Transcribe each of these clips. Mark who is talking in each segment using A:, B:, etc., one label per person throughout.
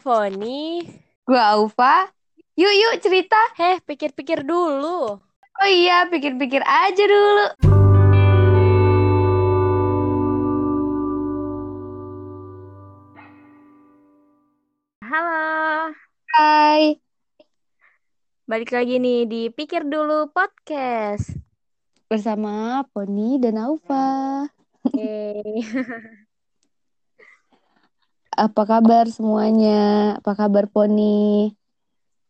A: Foni.
B: Gue Aufa. Yuk, yuk cerita.
A: Heh, pikir-pikir dulu.
B: Oh iya, pikir-pikir aja dulu.
A: Halo.
B: Hai.
A: Balik lagi nih di Pikir Dulu Podcast.
B: Bersama Poni dan Aufa.
A: Oke.
B: Apa kabar semuanya? Apa kabar Poni?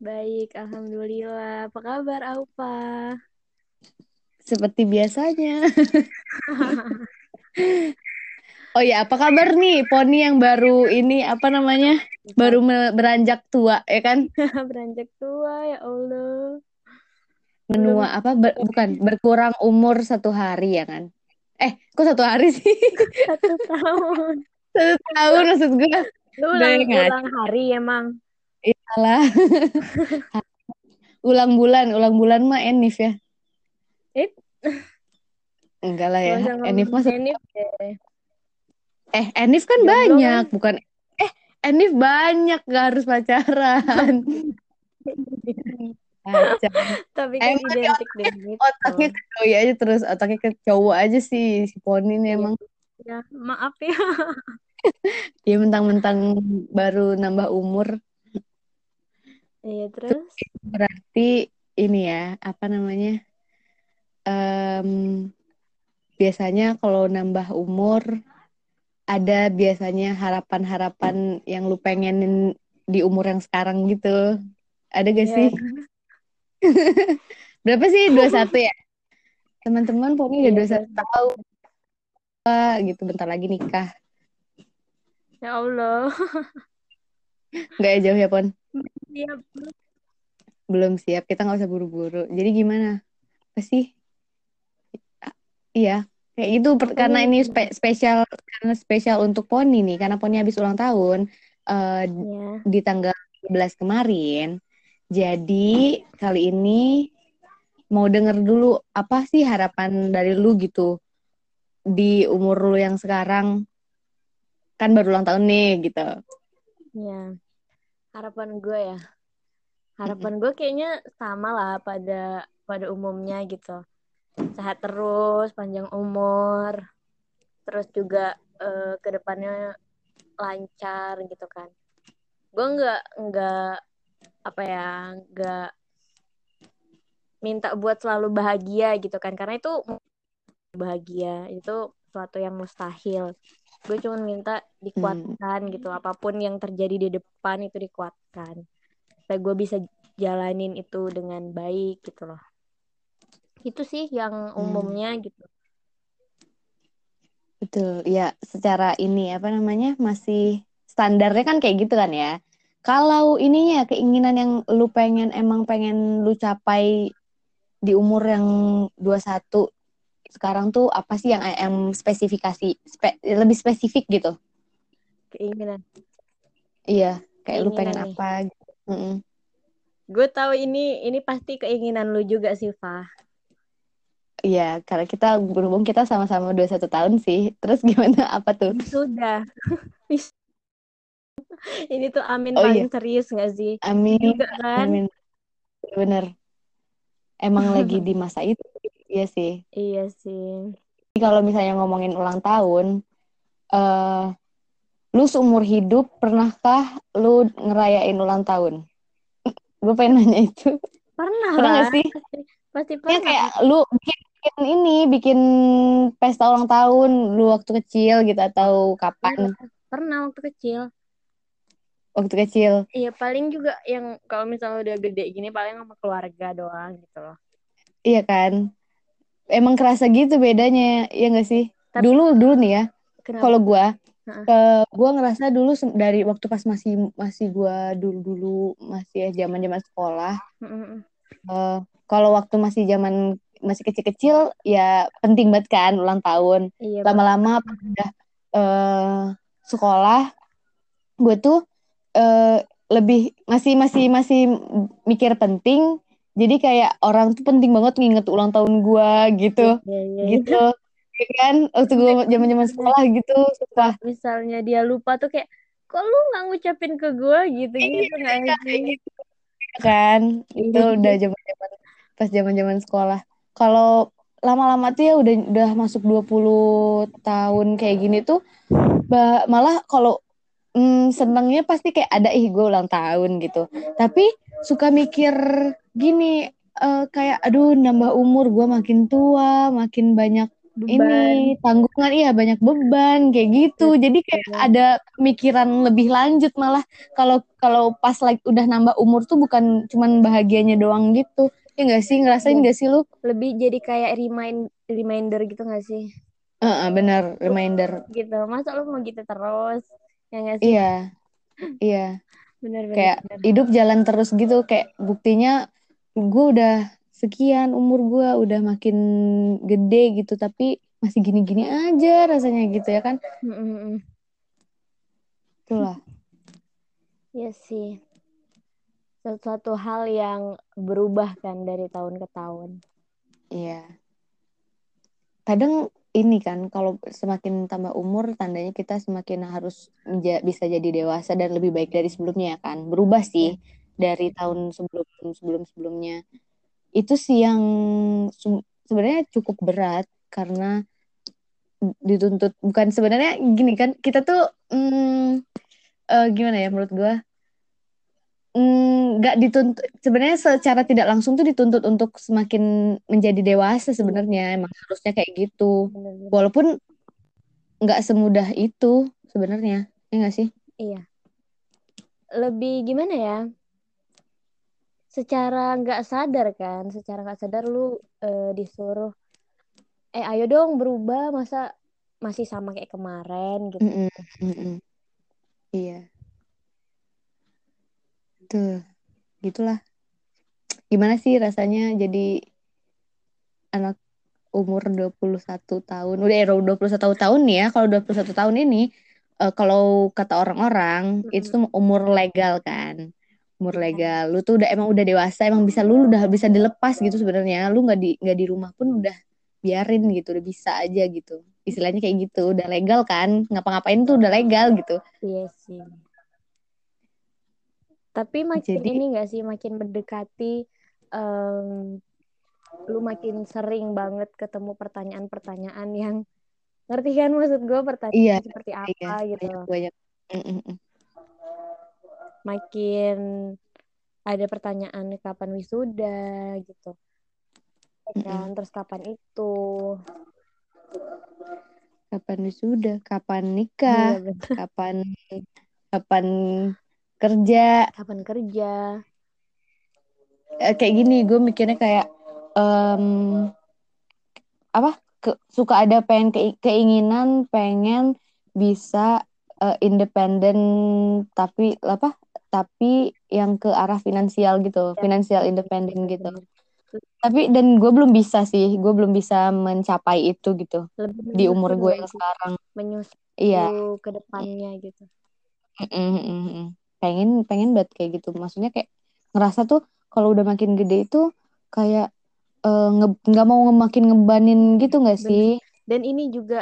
A: Baik, Alhamdulillah. Apa kabar, Aupa?
B: Seperti biasanya. oh ya, apa kabar nih Poni yang baru ini apa namanya? Baru beranjak tua, ya kan?
A: Beranjak tua, ya Allah.
B: Menua apa? ber- bukan, berkurang umur satu hari ya kan? Eh, kok satu hari sih?
A: Satu tahun.
B: Satu tahun maksud gue.
A: Lu ulang, ulang hari emang.
B: Iyalah. ulang bulan, ulang bulan mah Enif ya.
A: Eh,
B: Enggak lah ya. Enif mah
A: Enif deh.
B: Eh, Enif kan
A: Jomblo
B: banyak, bukan eh Enif banyak gak harus pacaran. Pacar.
A: Tapi kan
B: Emang
A: identik dengan itu.
B: Otaknya ke cowok aja terus, otaknya ke cowok aja sih si Poni ini
A: Iya.
B: emang
A: Ya, maaf ya.
B: dia mentang-mentang baru nambah umur.
A: Iya, terus?
B: Berarti ini ya, apa namanya? Em, biasanya kalau nambah umur ada biasanya harapan-harapan yang lu pengenin di umur yang sekarang gitu. Ada gak
A: Iya.
B: sih? Berapa sih? 21 ya? Teman-teman Poni udah
A: Iya,
B: 21 tahun. Gitu bentar lagi nikah.
A: Ya Allah.
B: Nggak ya jauh ya, Pon?
A: Iya,
B: Belum siap, kita nggak usah buru-buru. Jadi gimana? Apa sih? Iya, kayak gitu per- karena ini spe- spesial karena spesial untuk Poni nih, karena Poni habis ulang tahun eh,
A: ya.
B: di tanggal 11 kemarin. Jadi kali ini mau denger dulu apa sih harapan dari lu gitu di umur lu yang sekarang kan baru ulang tahun nih gitu.
A: Ya. Harapan gue ya. Harapan gue kayaknya sama lah pada pada umumnya gitu. Sehat terus, panjang umur. Terus juga eh, ke depannya lancar gitu kan. Gue nggak nggak apa ya, nggak minta buat selalu bahagia gitu kan. Karena itu bahagia itu suatu yang mustahil. Gue cuma minta dikuatkan gitu. Apa pun yang terjadi di depan itu dikuatkan. Supaya gue bisa jalanin itu dengan baik gitu loh. Itu sih yang umumnya gitu.
B: Betul, ya secara ini apa namanya masih standarnya kan kayak gitu kan ya. Kalau ininya keinginan yang lu pengen emang pengen lu capai di umur yang 21 sekarang tuh apa sih yang em spesifikasi spe- lebih spesifik gitu?
A: Keinginan.
B: Iya, kayak lu
A: Keinginan
B: pengen
A: nih.
B: apa gitu. Mm-mm.
A: Gue tahu ini ini pasti keinginan lu juga sih, Fah.
B: Iya, karena kita berhubung kita sama-sama 21 tahun sih. Terus gimana apa tuh?
A: Sudah. ini tuh amin
B: Oh,
A: paling serius gak sih?
B: Amin.
A: Juga kan?
B: Amin. Bener. Emang lagi di masa itu. Iya sih.
A: Iya sih.
B: Kalau misalnya ngomongin ulang tahun, eh lu seumur hidup pernahkah lu ngerayain ulang tahun? Gue pengen nanya itu.
A: Pernah
B: Pernah gak sih?
A: Pasti
B: Ya
A: pernah.
B: kayak lu bikin, bikin ini, bikin pesta ulang tahun lu waktu kecil gitu atau kapan?
A: Pernah waktu kecil.
B: Waktu kecil.
A: Iya paling juga yang kalau misalnya udah gede gini paling sama keluarga doang gitu loh.
B: Iya kan? Emang kerasa gitu bedanya, iya gak sih?
A: Tapi-
B: Dulu dulu nih ya, kalau gua
A: Heeh.
B: ke gua ngerasa dulu dari waktu pas masih masih gua dulu-dulu masih ya zaman-zaman sekolah
A: Mm-mm.
B: eh, kalau waktu masih zaman masih kecil-kecil ya penting banget kan ulang tahun.
A: Iya.
B: Lama-lama pas udah eh, sekolah gue tuh eh, lebih masih masih masih mikir penting. Jadi kayak orang tuh penting banget nginget ulang tahun gua gitu.
A: Iya, iya, iya.
B: Gitu. Ya kan? Waktu gue zaman-zaman sekolah gitu suka
A: misalnya dia lupa tuh kayak kok lu nggak ngucapin ke gue gitu gitu nggak
B: Iya,
A: sih
B: gitu. Kan? Itu
A: Iya.
B: udah zaman zaman pas zaman zaman sekolah. Kalau lama-lama tuh ya udah udah masuk 20 tahun kayak gini tuh ba- malah kalau mm, senengnya pasti kayak ada ih gue ulang tahun gitu. Tapi suka mikir gini eh, kayak aduh nambah umur gue makin tua makin banyak
A: beban.
B: ini tanggungan. Iya banyak beban kayak gitu. Jadi kayak ada pemikiran lebih lanjut malah kalau kalau pas like udah nambah umur tuh bukan cuman bahagianya doang gitu. Ya nggak sih? Ngerasain
A: Iya.
B: nggak sih lu?
A: Lebih jadi kayak remind reminder gitu gak sih?
B: Heeh, benar. Reminder.
A: gitu. Masa lu mau gitu terus? Ya gak sih?
B: Iya. Iya
A: bener bener
B: kayak
A: bener.
B: hidup jalan terus gitu kayak buktinya gue udah sekian umur gue udah makin gede gitu tapi masih gini-gini aja rasanya gitu ya kan?
A: Mm, mm, mm.
B: itulah.
A: Iya sih. Sesuatu hal yang berubah kan dari tahun ke tahun.
B: Iya. Kadang ini kan kalau semakin tambah umur tandanya kita semakin harus bisa jadi dewasa dan lebih baik dari sebelumnya ya kan? Berubah sih dari tahun sebelum sebelum sebelumnya. Itu sih yang se- sebenarnya cukup berat karena dituntut bukan sebenarnya gini kan kita tuh mm, eh, gimana ya menurut mm, nggak dituntut sebenarnya secara tidak langsung tuh dituntut untuk semakin menjadi dewasa sebenarnya. Emang harusnya kayak gitu. Walaupun nggak semudah itu sebenarnya ya nggak sih?
A: Iya. Lebih gimana ya? Secara nggak sadar kan secara nggak sadar lu eh, disuruh eh ayo dong berubah masa masih sama kayak kemarin gitu.
B: Mm-mm, mm-mm. iya tuh gitulah. Gimana sih rasanya jadi anak umur 21 tahun? Udah ya 21 tahun nih ya. Kalau 21 tahun ini eh, kalau kata orang-orang
A: Mm-mm.
B: itu tuh umur legal kan. Umur
A: Iya.
B: legal. Lu tuh udah emang udah dewasa emang bisa lu udah bisa dilepas gitu sebenarnya. Lu nggak di nggak di rumah pun udah biarin gitu udah bisa aja gitu. Istilahnya kayak gitu. Udah legal kan? Ngapa-ngapain tuh udah legal gitu.
A: Iya sih. Tapi makin
B: Jadi-
A: ini gak sih makin mendekati em, lu makin sering banget ketemu pertanyaan-pertanyaan yang ngerti kan maksud gue pertanyaan
B: Iya,
A: seperti
B: iya
A: apa gitu
B: banyak banyak Mm, mm, mm.
A: Makin ada pertanyaan kapan wisuda gitu. Ya kan? Terus kapan itu?
B: kapan wisuda kapan
A: Iya
B: nikah
A: bener.
B: kapan kapan kerja
A: Kapan kerja?
B: Eh, kayak gini gue mikirnya kayak em, apa ke- suka ada pengen ke- keinginan pengen bisa eh, independen tapi apa tapi yang ke arah finansial gitu finansial independen gitu
A: Bener.
B: tapi dan gue belum bisa sih gue belum bisa mencapai itu gitu
A: Lebih
B: di umur gue yang sekarang
A: Menyusun
B: iya
A: ke depannya gitu.
B: Mm, mm. Pengen pengen banget kayak gitu maksudnya kayak ngerasa tuh kalau udah makin gede itu kayak eh, nge- nggak mau nge- makin ngebanin gitu nggak
A: Bener.
B: sih
A: Dan ini juga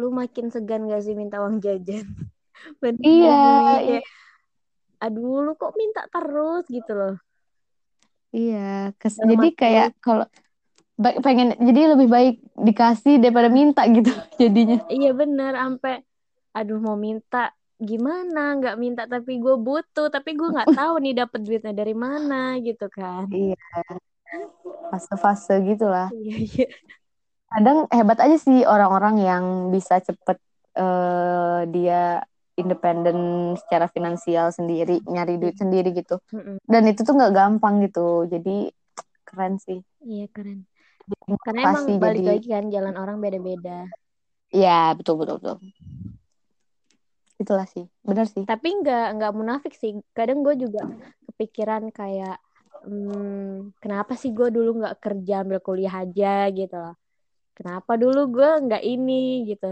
A: lu makin segan gak sih minta uang jajan? Bener
B: iya iya
A: aduh lu kok minta terus gitu loh.
B: iya Kes-
A: Dalam
B: jadi
A: hati
B: kayak kalau pengen jadi lebih baik dikasih daripada minta gitu jadinya
A: iya bener, sampai aduh mau minta gimana? Nggak minta tapi gue butuh, tapi gue nggak tahu nih dapet duitnya dari mana gitu kan.
B: iya fase-fase gitulah
A: Iya, iya.
B: kadang hebat aja sih orang-orang yang bisa cepet eh, dia independen secara finansial sendiri nyari duit sendiri gitu dan itu tuh nggak gampang gitu jadi keren sih
A: Iya keren. Karena emang
B: motivasi
A: balik
B: jadi
A: lagi kan jalan orang beda-beda.
B: ya betul betul betul itulah sih benar sih
A: Tapi nggak nggak munafik sih. Kadang gue juga kepikiran kayak, hmm, kenapa sih gue dulu nggak kerja ambil kuliah aja gitu loh. Kenapa dulu gue nggak ini gitu.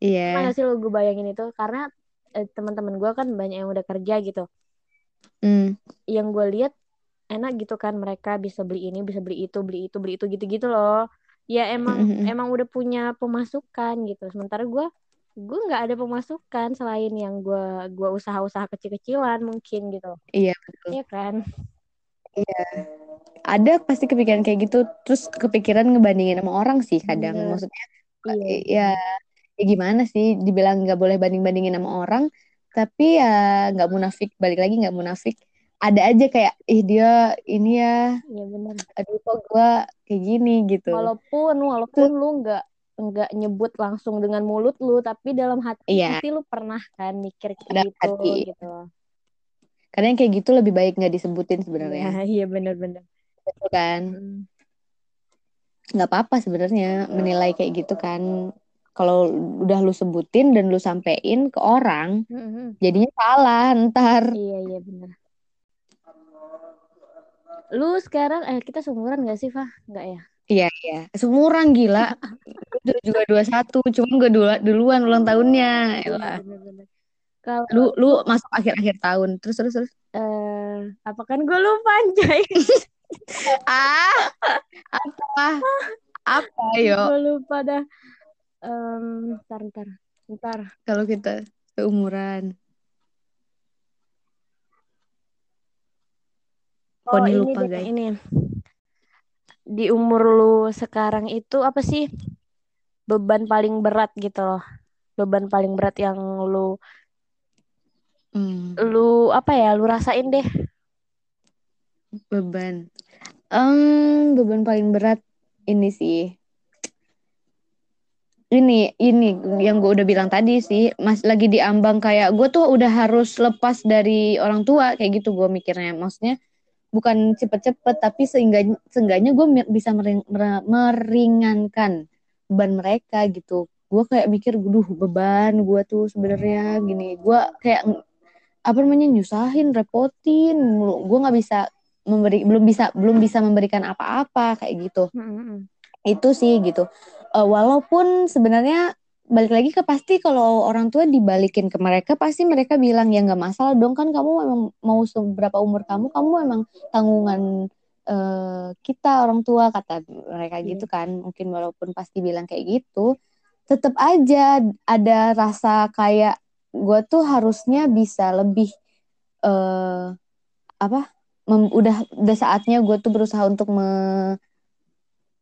B: iya
A: Pernah nggak sih lo gue bayangin itu? Karena eh, teman-teman gue kan banyak yang udah kerja gitu.
B: Hmm.
A: Yang gue lihat enak gitu kan mereka bisa beli ini, bisa beli itu, beli itu, beli itu gitu-gitu loh. Ya emang
B: Mm-mm.
A: emang udah punya pemasukan gitu. Sementara gue gue nggak ada pemasukan selain yang gue gue usaha-usaha kecil-kecilan mungkin gitu.
B: Iya betul.
A: Iya kan?
B: Iya. Ada pasti kepikiran kayak gitu terus kepikiran ngebandingin sama orang sih kadang.
A: Bener.
B: maksudnya
A: iya.
B: ya ya gimana sih dibilang nggak boleh banding bandingin sama orang tapi ya nggak munafik balik lagi nggak munafik. Ada aja kayak ih dia ini ya.
A: Iya bener.
B: Aduh kok gue kayak gini gitu.
A: Walaupun walaupun lu nggak nggak nyebut langsung dengan mulut lu tapi dalam hati
B: Iya.
A: pasti lu pernah kan mikir kayak gitu
B: hati.
A: gitu.
B: Kadang kayak gitu lebih baik nggak disebutin sebenarnya.
A: Iya bener-bener
B: Betul kan?
A: Mm.
B: nggak apa-apa sebenarnya menilai kayak gitu kan. Kalau udah lu sebutin dan lu sampein ke orang
A: Mm-mm.
B: jadinya salah ntar.
A: Iya iya bener lu sekarang eh kita seumuran gak sih Fah? Nggak ya
B: iya iya. Seumuran gila. Itu juga dua satu cuma gue dulu duluan ulang tahunnya Elah.
A: bener-bener. Kalau
B: lu lu masuk akhir akhir tahun terus terus terus?
A: Eh apa kan gue lupa anjay.
B: Ah apa? Apa yo?
A: Gue lupa dah. Em, ntar ntar ntar
B: kalau kita seumuran.
A: Oh
B: Poni
A: ini
B: lupa guys.
A: ini di umur lu sekarang itu apa sih? Beban paling berat gitu loh. Beban paling berat yang lu
B: Hmm,
A: lu apa ya lu rasain deh.
B: Beban. Em, beban paling berat ini sih. Ini ini yang gue udah bilang tadi sih mas lagi diambang kayak gue tuh udah harus lepas dari orang tua kayak gitu gue mikirnya. Maksudnya bukan cepet-cepet tapi seenggaknya seenggaknya gue bisa mering- mer- meringankan beban mereka gitu. Gue kayak mikir duh beban gue tuh sebenarnya gini. Gue kayak apa namanya nyusahin repotin gue nggak bisa memberi belum bisa belum bisa memberikan apa-apa kayak gitu.
A: Mm-mm.
B: itu sih gitu. Eh, walaupun sebenarnya balik lagi ke pasti kalau orang tua dibalikin ke mereka pasti mereka bilang ya nggak masalah dong kan kamu memang mau seberapa umur kamu kamu memang tanggungan eh, kita orang tua kata mereka
A: Iya.
B: gitu kan mungkin walaupun pasti bilang kayak gitu tetap aja ada rasa kayak gue tuh harusnya bisa lebih eh apa mem- udah udah saatnya gue tuh berusaha untuk me,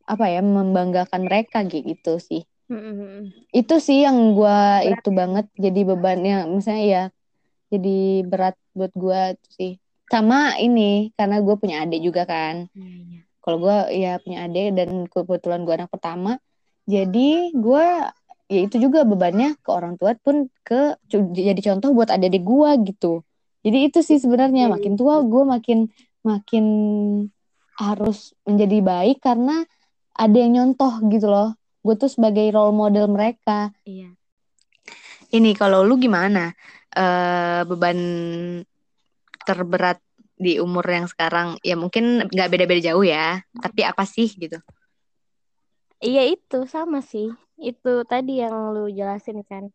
B: apa ya membanggakan mereka gitu sih Itu sih yang gue
A: Berat
B: itu banget jadi bebannya misalnya ya jadi berat buat gue sih. Sama ini karena gue punya adik juga kan.
A: Iya, iya.
B: kalau gue ya punya adik dan kebetulan gue anak pertama jadi gue ya itu juga bebannya ke orang tua pun ke jadi contoh buat adik-adik gue gitu. Jadi itu sih sebenarnya makin tua gue makin makin harus menjadi baik karena ada yang nyontoh gitu loh gue tuh sebagai role model mereka
A: Iya.
B: ini kalau lu gimana Eh beban terberat di umur yang sekarang ya mungkin nggak beda-beda jauh ya tapi apa sih gitu
A: Iya itu sama sih. Itu tadi yang lu jelasin kan.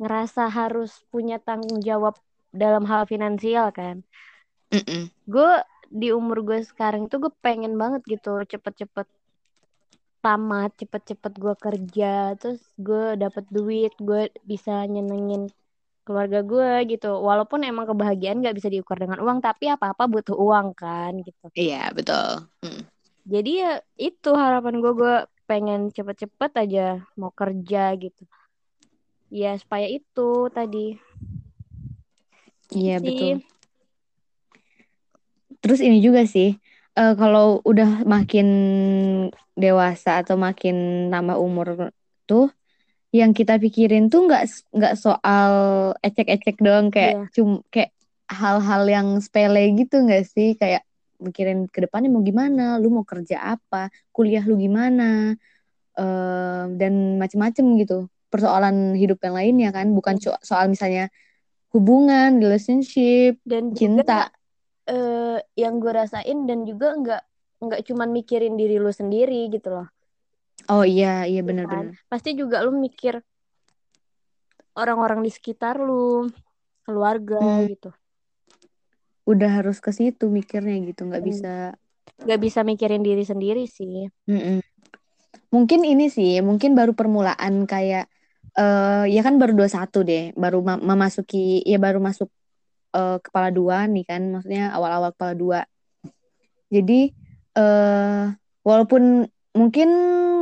A: Ngerasa harus punya tanggung jawab dalam hal finansial kan. Gue di umur gue sekarang itu gue pengen banget gitu cepet-cepet tamat, cepet-cepet gue kerja, terus gue dapet duit, gue bisa nyenengin keluarga gue gitu. Walaupun emang kebahagiaan gak bisa diukur dengan uang, tapi apa-apa butuh uang kan gitu.
B: iya betul Mm.
A: Jadi ya itu harapan gue, gue pengen cepet-cepet aja mau kerja gitu. Ya supaya itu tadi
B: iya
A: sih.
B: betul terus ini juga sih eh, kalau udah makin dewasa atau makin tambah umur tuh yang kita pikirin tuh nggak nggak soal ecek-ecek doang kayak
A: Iya.
B: cum kayak hal-hal yang sepele gitu nggak sih? Kayak mikirin ke depannya mau gimana lu mau kerja apa kuliah lu gimana eh, dan macem-macem gitu. Persoalan hidup yang lainnya kan bukan so- soal misalnya hubungan relationship
A: Dan juga eh, yang gue rasain dan juga nggak nggak cuman mikirin diri lu sendiri gitu loh.
B: oh iya iya
A: ya kan?
B: benar-benar
A: Pasti juga lu mikir orang-orang di sekitar lu, keluarga
B: Hmm.
A: gitu.
B: udah harus ke situ mikirnya gitu nggak
A: Hmm.
B: bisa
A: Gak bisa mikirin diri sendiri sih.
B: Mm-mm. mungkin ini sih mungkin baru permulaan kayak uh, ya kan baru 21 deh, baru ma memasuki ya baru masuk uh, kepala dua nih kan, maksudnya awal-awal kepala dua. Jadi uh, walaupun mungkin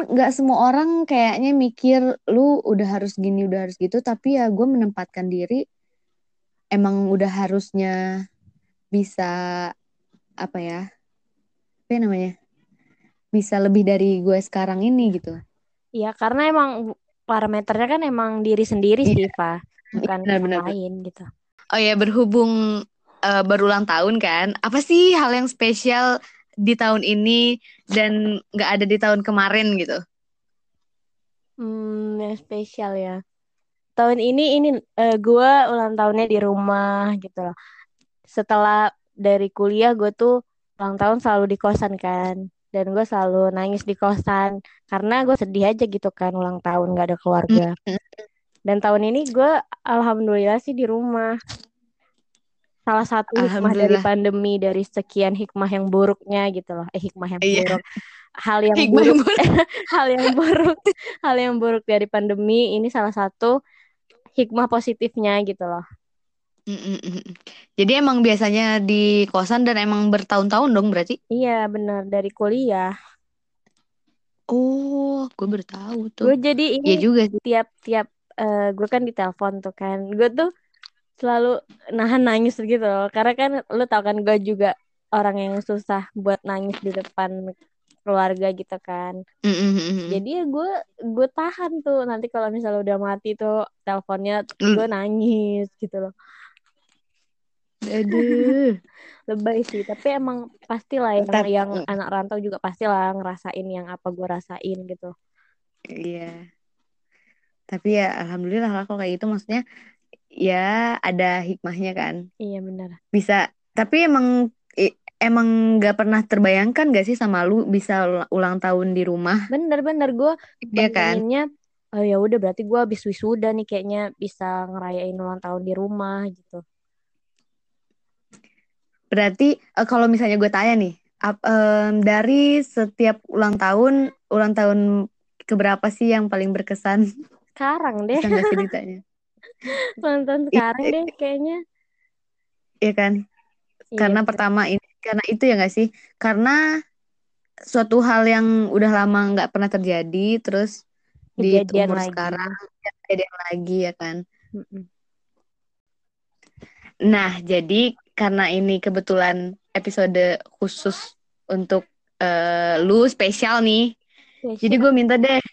B: nggak semua orang kayaknya mikir lu udah harus gini udah harus gitu, tapi ya gue menempatkan diri emang udah harusnya bisa apa ya apa ya namanya bisa lebih dari gue sekarang ini gitu.
A: Iya karena emang parameternya kan emang diri sendiri sih, iya. Pak. Bukan benar, benar, lain gitu.
B: Oh ya, berhubung uh, berulang tahun kan, apa sih hal yang spesial di tahun ini dan nggak ada di tahun kemarin gitu?
A: Hmm, yang spesial ya. Tahun ini ini uh, gue ulang tahunnya di rumah gitu loh. Setelah dari kuliah gue tuh ulang tahun selalu di kosan kan dan gue selalu nangis di kosan karena gue sedih aja gitu kan ulang tahun gak ada keluarga dan tahun ini gue alhamdulillah sih di rumah salah satu hikmah dari pandemi dari sekian hikmah yang buruknya gitu loh eh hikmah yang iya. buruk hal yang hikmah buruk, buruk. hal yang buruk hal yang buruk dari pandemi ini salah satu hikmah positifnya gitu loh
B: jadi emang biasanya di kosan dan emang bertahun-tahun dong berarti?
A: Iya benar dari kuliah.
B: Oh, gue bertahu tuh.
A: Gue jadi ini ya juga tiap-tiap uh, gue kan di telepon tuh kan. Gue tuh selalu nahan nangis gitu loh. Karena kan lu tau kan gue juga orang yang susah buat nangis di depan keluarga gitu kan. Mm-hmm. Jadi ya gue gue tahan tuh nanti kalau misalnya udah mati tuh teleponnya gue nangis gitu loh.
B: Aduh.
A: Lebay sih, tapi emang pastilah yang yang anak rantau juga pastilah ngerasain yang apa gue rasain gitu.
B: Iya. Tapi ya alhamdulillah lah kalau kayak gitu maksudnya ya ada hikmahnya kan.
A: Iya benar.
B: Bisa, tapi emang emang nggak pernah terbayangkan gak sih sama lu bisa ulang tahun di rumah?
A: Bener-bener gue iya kan? oh ya udah berarti gue habis wisuda nih kayaknya bisa ngerayain ulang tahun di rumah gitu.
B: Berarti uh, kalau misalnya gue tanya nih, up, um, dari setiap ulang tahun, ulang tahun keberapa sih yang paling berkesan?
A: Sekarang deh. Bisa
B: sih ditanya?
A: tahun sekarang deh kayaknya.
B: Iya kan? Iya, karena pertama ini, karena itu ya gak sih? Karena suatu hal yang udah lama nggak pernah terjadi, terus kejadian di umur lagi. sekarang kejadian lagi ya kan? Mm -mm. Nah, jadi karena ini kebetulan episode khusus untuk uh, lu spesial nih. Spesial. Jadi gue minta deh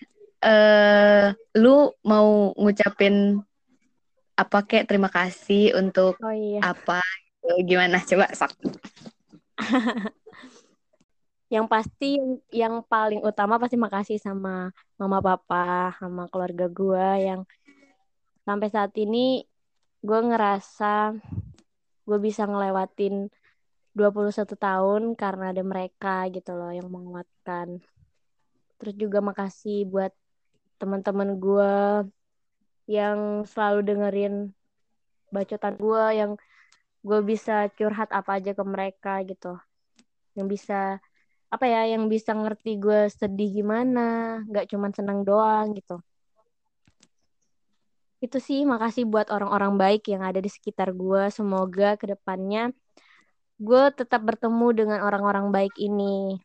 B: uh, lu mau ngucapin apa kek terima kasih untuk oh, iya. apa gimana coba sok.
A: yang pasti yang paling utama pasti makasih sama mama papa sama keluarga gue yang sampai saat ini gue ngerasa gue bisa ngelewatin 21 tahun karena ada mereka gitu loh yang menguatkan. Terus juga makasih buat teman-teman gue yang selalu dengerin bacotan gue yang gue bisa curhat apa aja ke mereka gitu. Yang bisa apa ya yang bisa ngerti gue sedih gimana, nggak cuman senang doang gitu. Itu sih makasih buat orang-orang baik yang ada di sekitar gue semoga ke depannya gue tetap bertemu dengan orang-orang baik ini